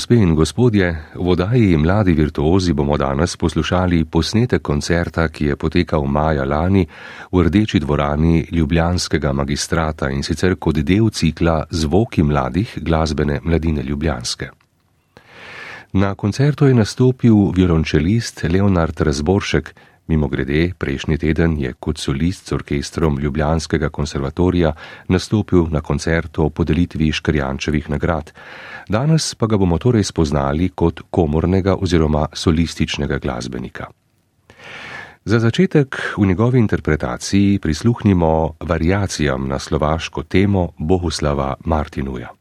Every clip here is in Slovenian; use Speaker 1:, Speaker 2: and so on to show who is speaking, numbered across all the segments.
Speaker 1: Gospe in gospodje, v oddaji Mladi virtuozi bomo danes poslušali posnetek koncerta, ki je potekal maja lani v rdeči dvorani Ljubljanskega magistrata in sicer kot del cikla Zvoki mladih glasbene mladine Ljubljanske. Na koncertu je nastopil violončelist Leonard Razboršek, Mimo grede, prejšnji teden je kot solist s orkestrom Ljubljanskega konservatorija nastopil na koncertu o podelitvi Škrjančevih nagrad. Danes pa ga bomo torej spoznali kot komornega oziroma solističnega glasbenika. Za začetek v njegovi interpretaciji prisluhnimo variacijam na slovaško temo Bohuslava Martinuja.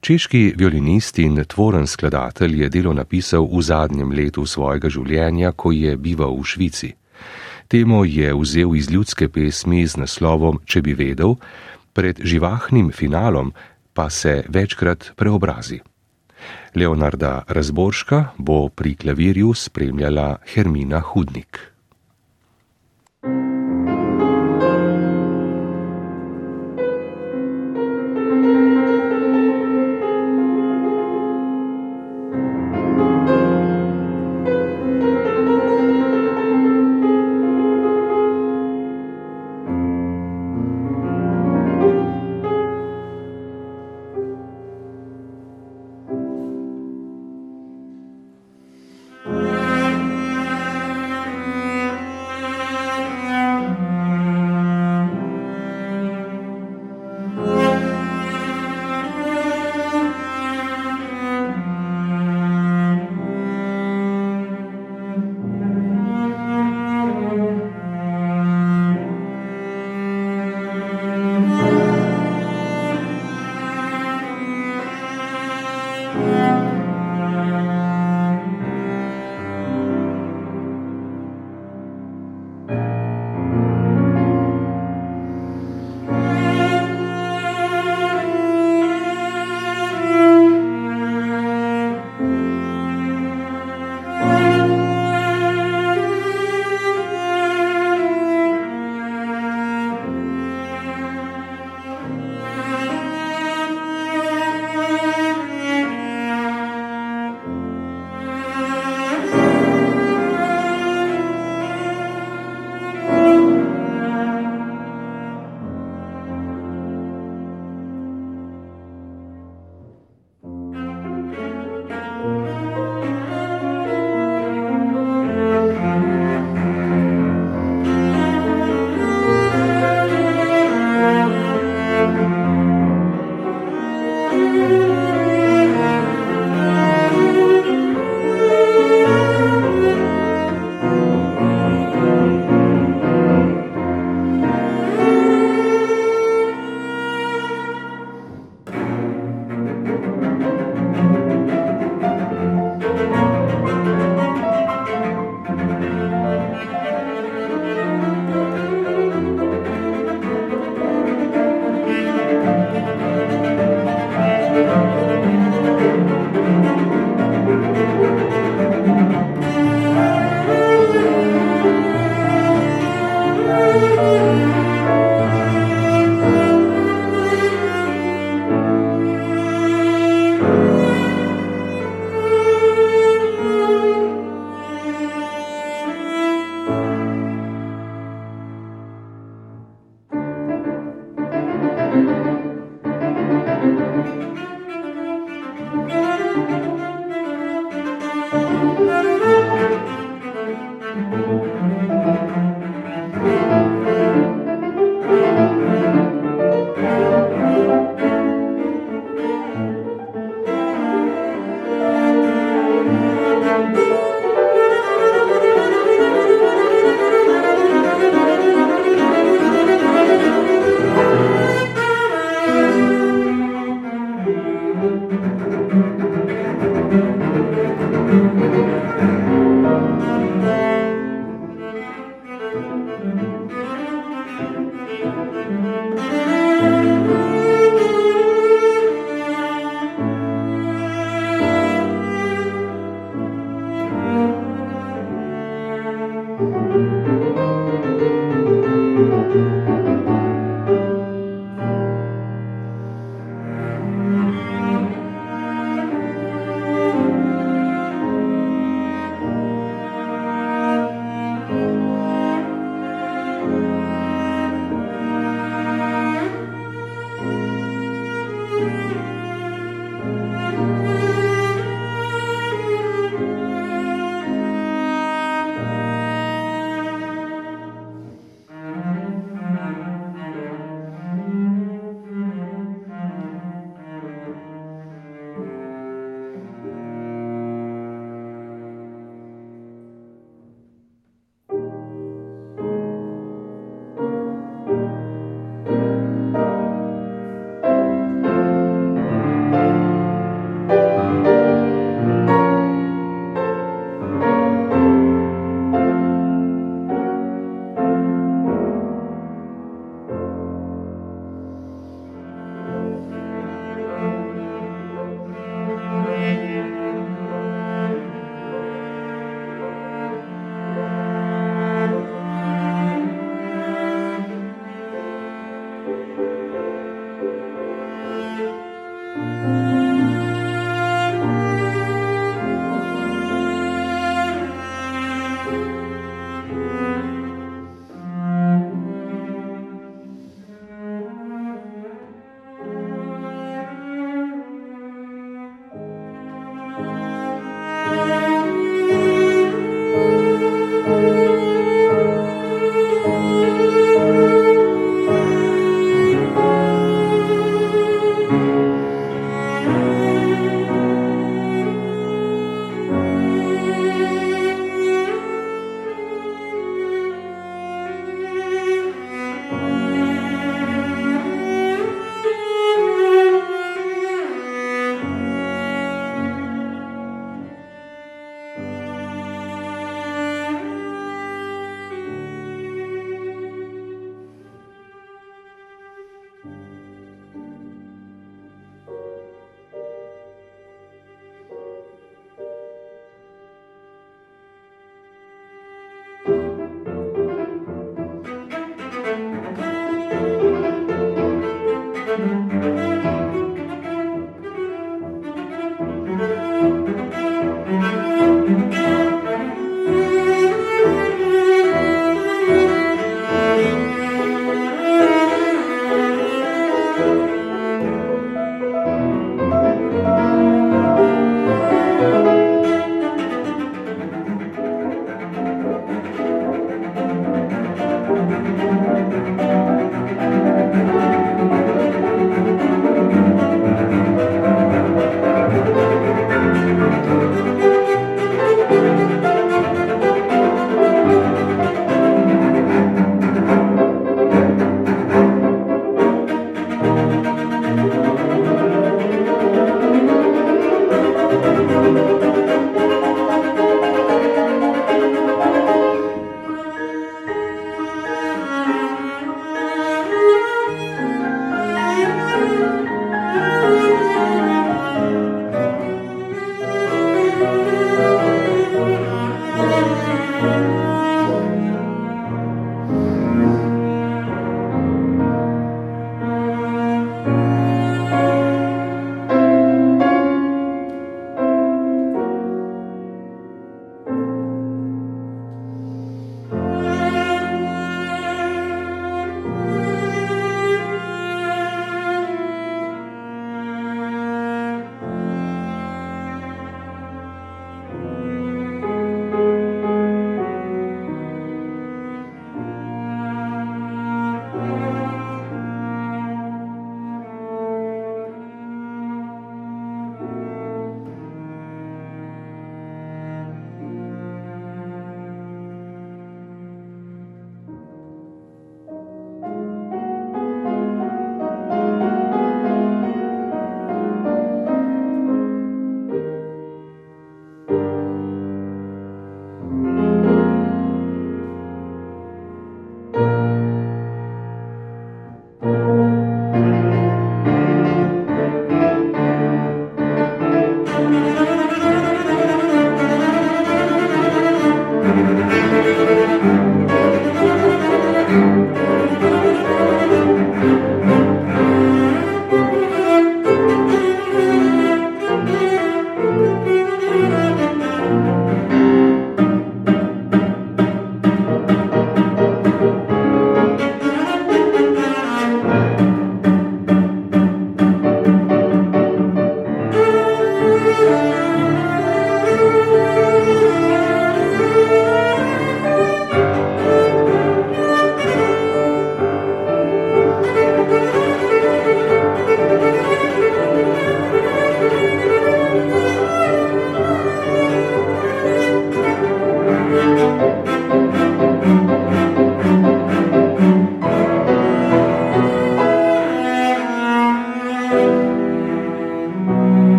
Speaker 1: Češki violinist in tvoren skladatelj je delo napisal v zadnjem letu svojega življenja, ko je bival v Švici. Temo je vzel iz ljudske pesmi z naslovom Če bi vedel, pred živahnim finalom pa se večkrat preobrazi. Leonarda Razborška bo pri klavirju spremljala Hermina Hudnik.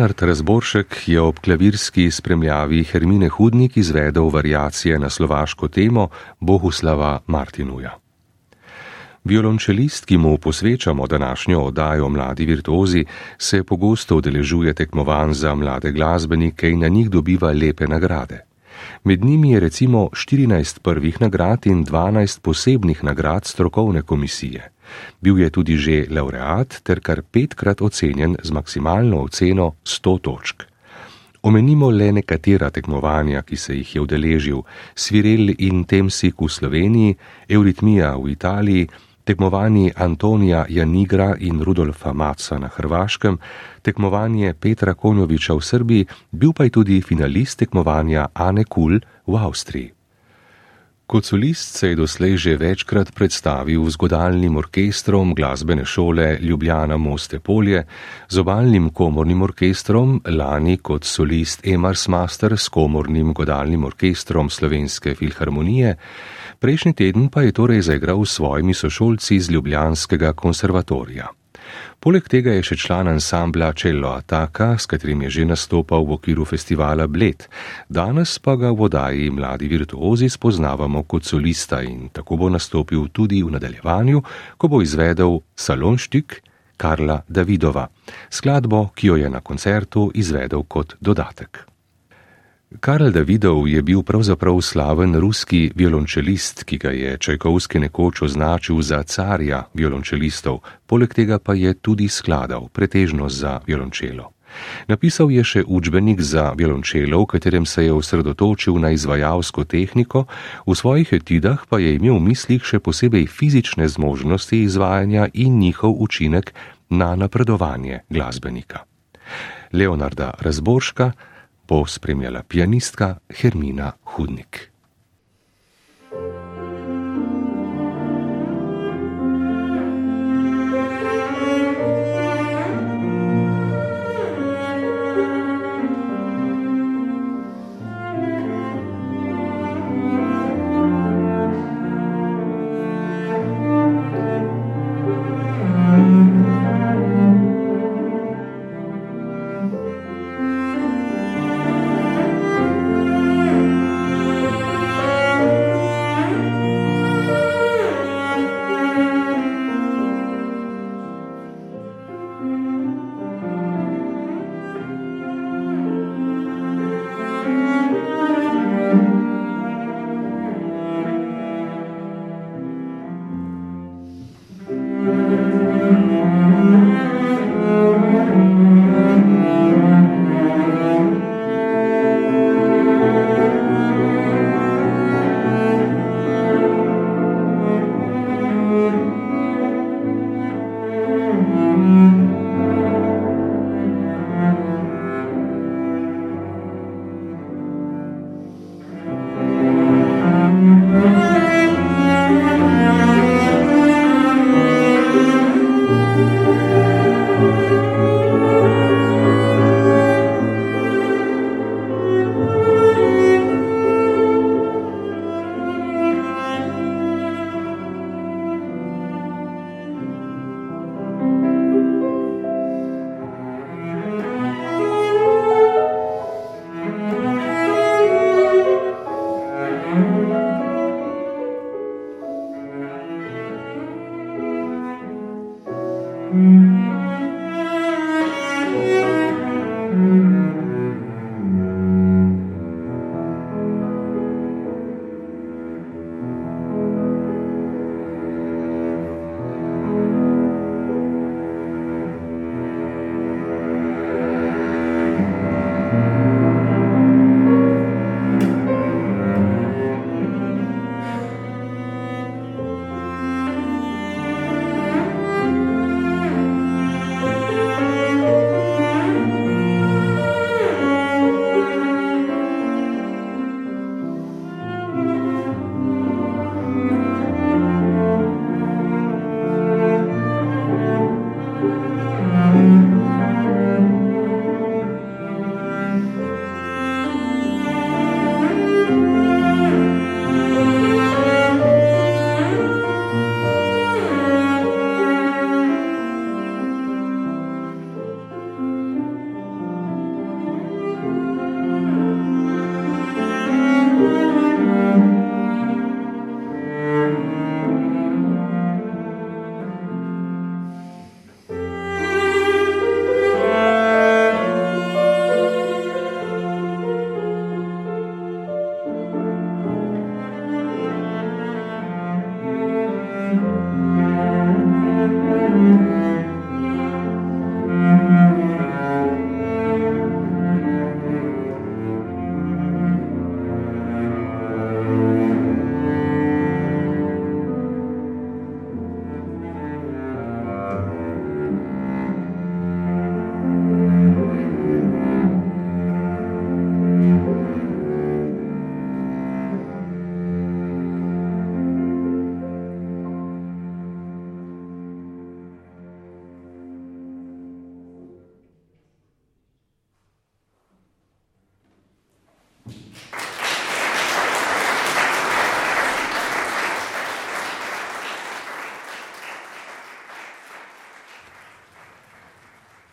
Speaker 1: Leonard Razboršek je ob klavirski spremljavi Hermine Hudnik izvedel variacije na slovaško temo Bohuslava Martinuja. Violončelist, ki mu posvečamo današnjo oddajo Mladi virtuozi, se pogosto udeležuje tekmovanj za mlade glasbenike in na njih dobiva lepe nagrade. Med njimi je recimo 14 prvih nagrad in 12 posebnih nagrad strokovne komisije. Bil je tudi že laureat ter kar petkrat ocenjen z maksimalno oceno 100 točk. Omenimo le nekatera tekmovanja, ki se jih je udeležil: Svirel in Temsik v Sloveniji, Euritmija v Italiji, tekmovanje Antonija Janigra in Rudolfa Maca na Hrvaškem, tekmovanje Petra Konjoviča v Srbiji, bil pa je tudi finalist tekmovanja Ane Kul v Avstriji. Kot solist se je doslej že večkrat predstavil z godalnim orkestrom glasbene šole Ljubljana Moste Polje, z obalnim komornim orkestrom, lani kot solist Emars Master s komornim godalnim orkestrom Slovenske filharmonije, prejšnji teden pa je torej zaigral s svojimi sošolci iz Ljubljanskega konservatorija. Poleg tega je še član ansambla Cello Ataka, s katerim je že nastopal v okviru festivala Bled, danes pa ga v vodaji mladi virtuozi spoznavamo kot solista in tako bo nastopil tudi v nadaljevanju, ko bo izvedel Salonštik Karla Davidova, skladbo, ki jo je na koncertu izvedel kot dodatek. Karl Davidov je bil pravzaprav slaven ruski violončelist, ki ga je Čajkovski nekoč označil za carja violončelistov, poleg tega pa je tudi skladal, pretežno za violončelo. Napisal je še učbenik za violončelo, v katerem se je osredotočil na izvajalsko tehniko, v svojih etidah pa je imel v mislih še posebej fizične zmožnosti izvajanja in njihov učinek na napredovanje glasbenika. Leonarda Razborška, bo spremljala pianistka Hermina Hudnik.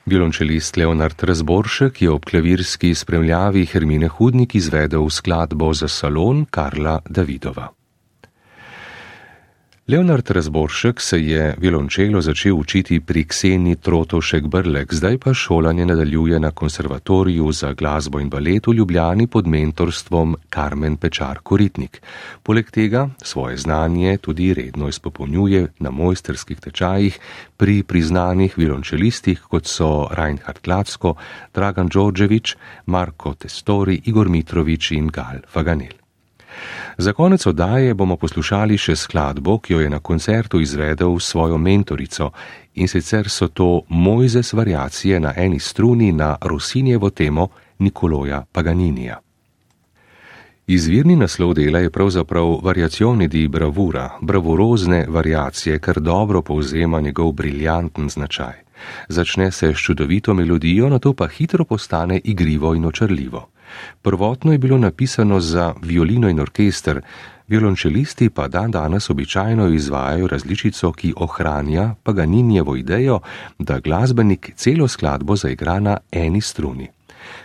Speaker 1: Violončelist Leonard Razboršek je ob klavirski spremljavi Hermine Hudnik izvedel skladbo za salon Karla Davidova. Leonard Razboršek se je violončelo začel učiti pri Kseni Trotošek Brlek, zdaj pa šolanje nadaljuje na konservatoriju za glasbo in balet v Ljubljani pod mentorstvom Carmen Pečar Koritnik. Poleg tega svoje znanje tudi redno izpopolnjuje na mojsterskih tečajih pri priznanih violončelistih, kot so Reinhard Lacko, Dragan Đorđević, Marko Testori, Igor Mitrovič in Gal Faganel. Za konec oddaje bomo poslušali še skladbo, ki jo je na koncertu izvedel svojo mentorico in sicer so to Mojzes variacije na eni struni na Rosinjevo temo Nikoloja Paganinija. Izvirni naslov dela je pravzaprav variacioni di bravura, bravurozne variacije, kar dobro povzema njegov briljanten značaj. Začne se s čudovito melodijo, na to pa hitro postane igrivo in očrljivo. Prvotno je bilo napisano za violino in orkester, violončelisti pa dan danes običajno izvajajo različico, ki ohranja Paganinjevo idejo, da glasbenik celo skladbo zaigra na eni struni.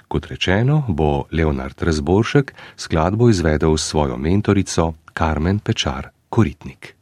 Speaker 1: Kot rečeno, bo Leonard Razboršek skladbo izvedel s svojo mentorico Carmen Pečar Koritnik.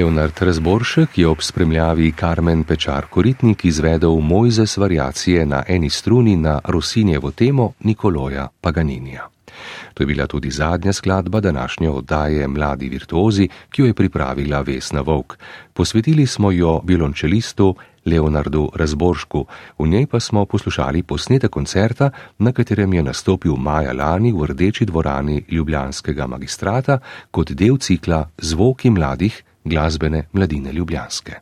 Speaker 1: Leonard Razboršek je ob spremljavi Karmen Pečar Koritnik izvedel Mojzes variacije na eni struni na Rosinjevo temo Nikoloja Paganinija. To je bila tudi zadnja skladba današnje oddaje Mladi virtuozi, ki jo je pripravila Vesna Vovk. Posvetili smo jo violončelistu Leonardu Razboršku, v njej pa smo poslušali posnetek koncerta, na katerem je nastopil maja lani v rdeči dvorani Ljubljanskega magistrata kot del cikla Zvoki mladih glasbene mladine Ljubljanske.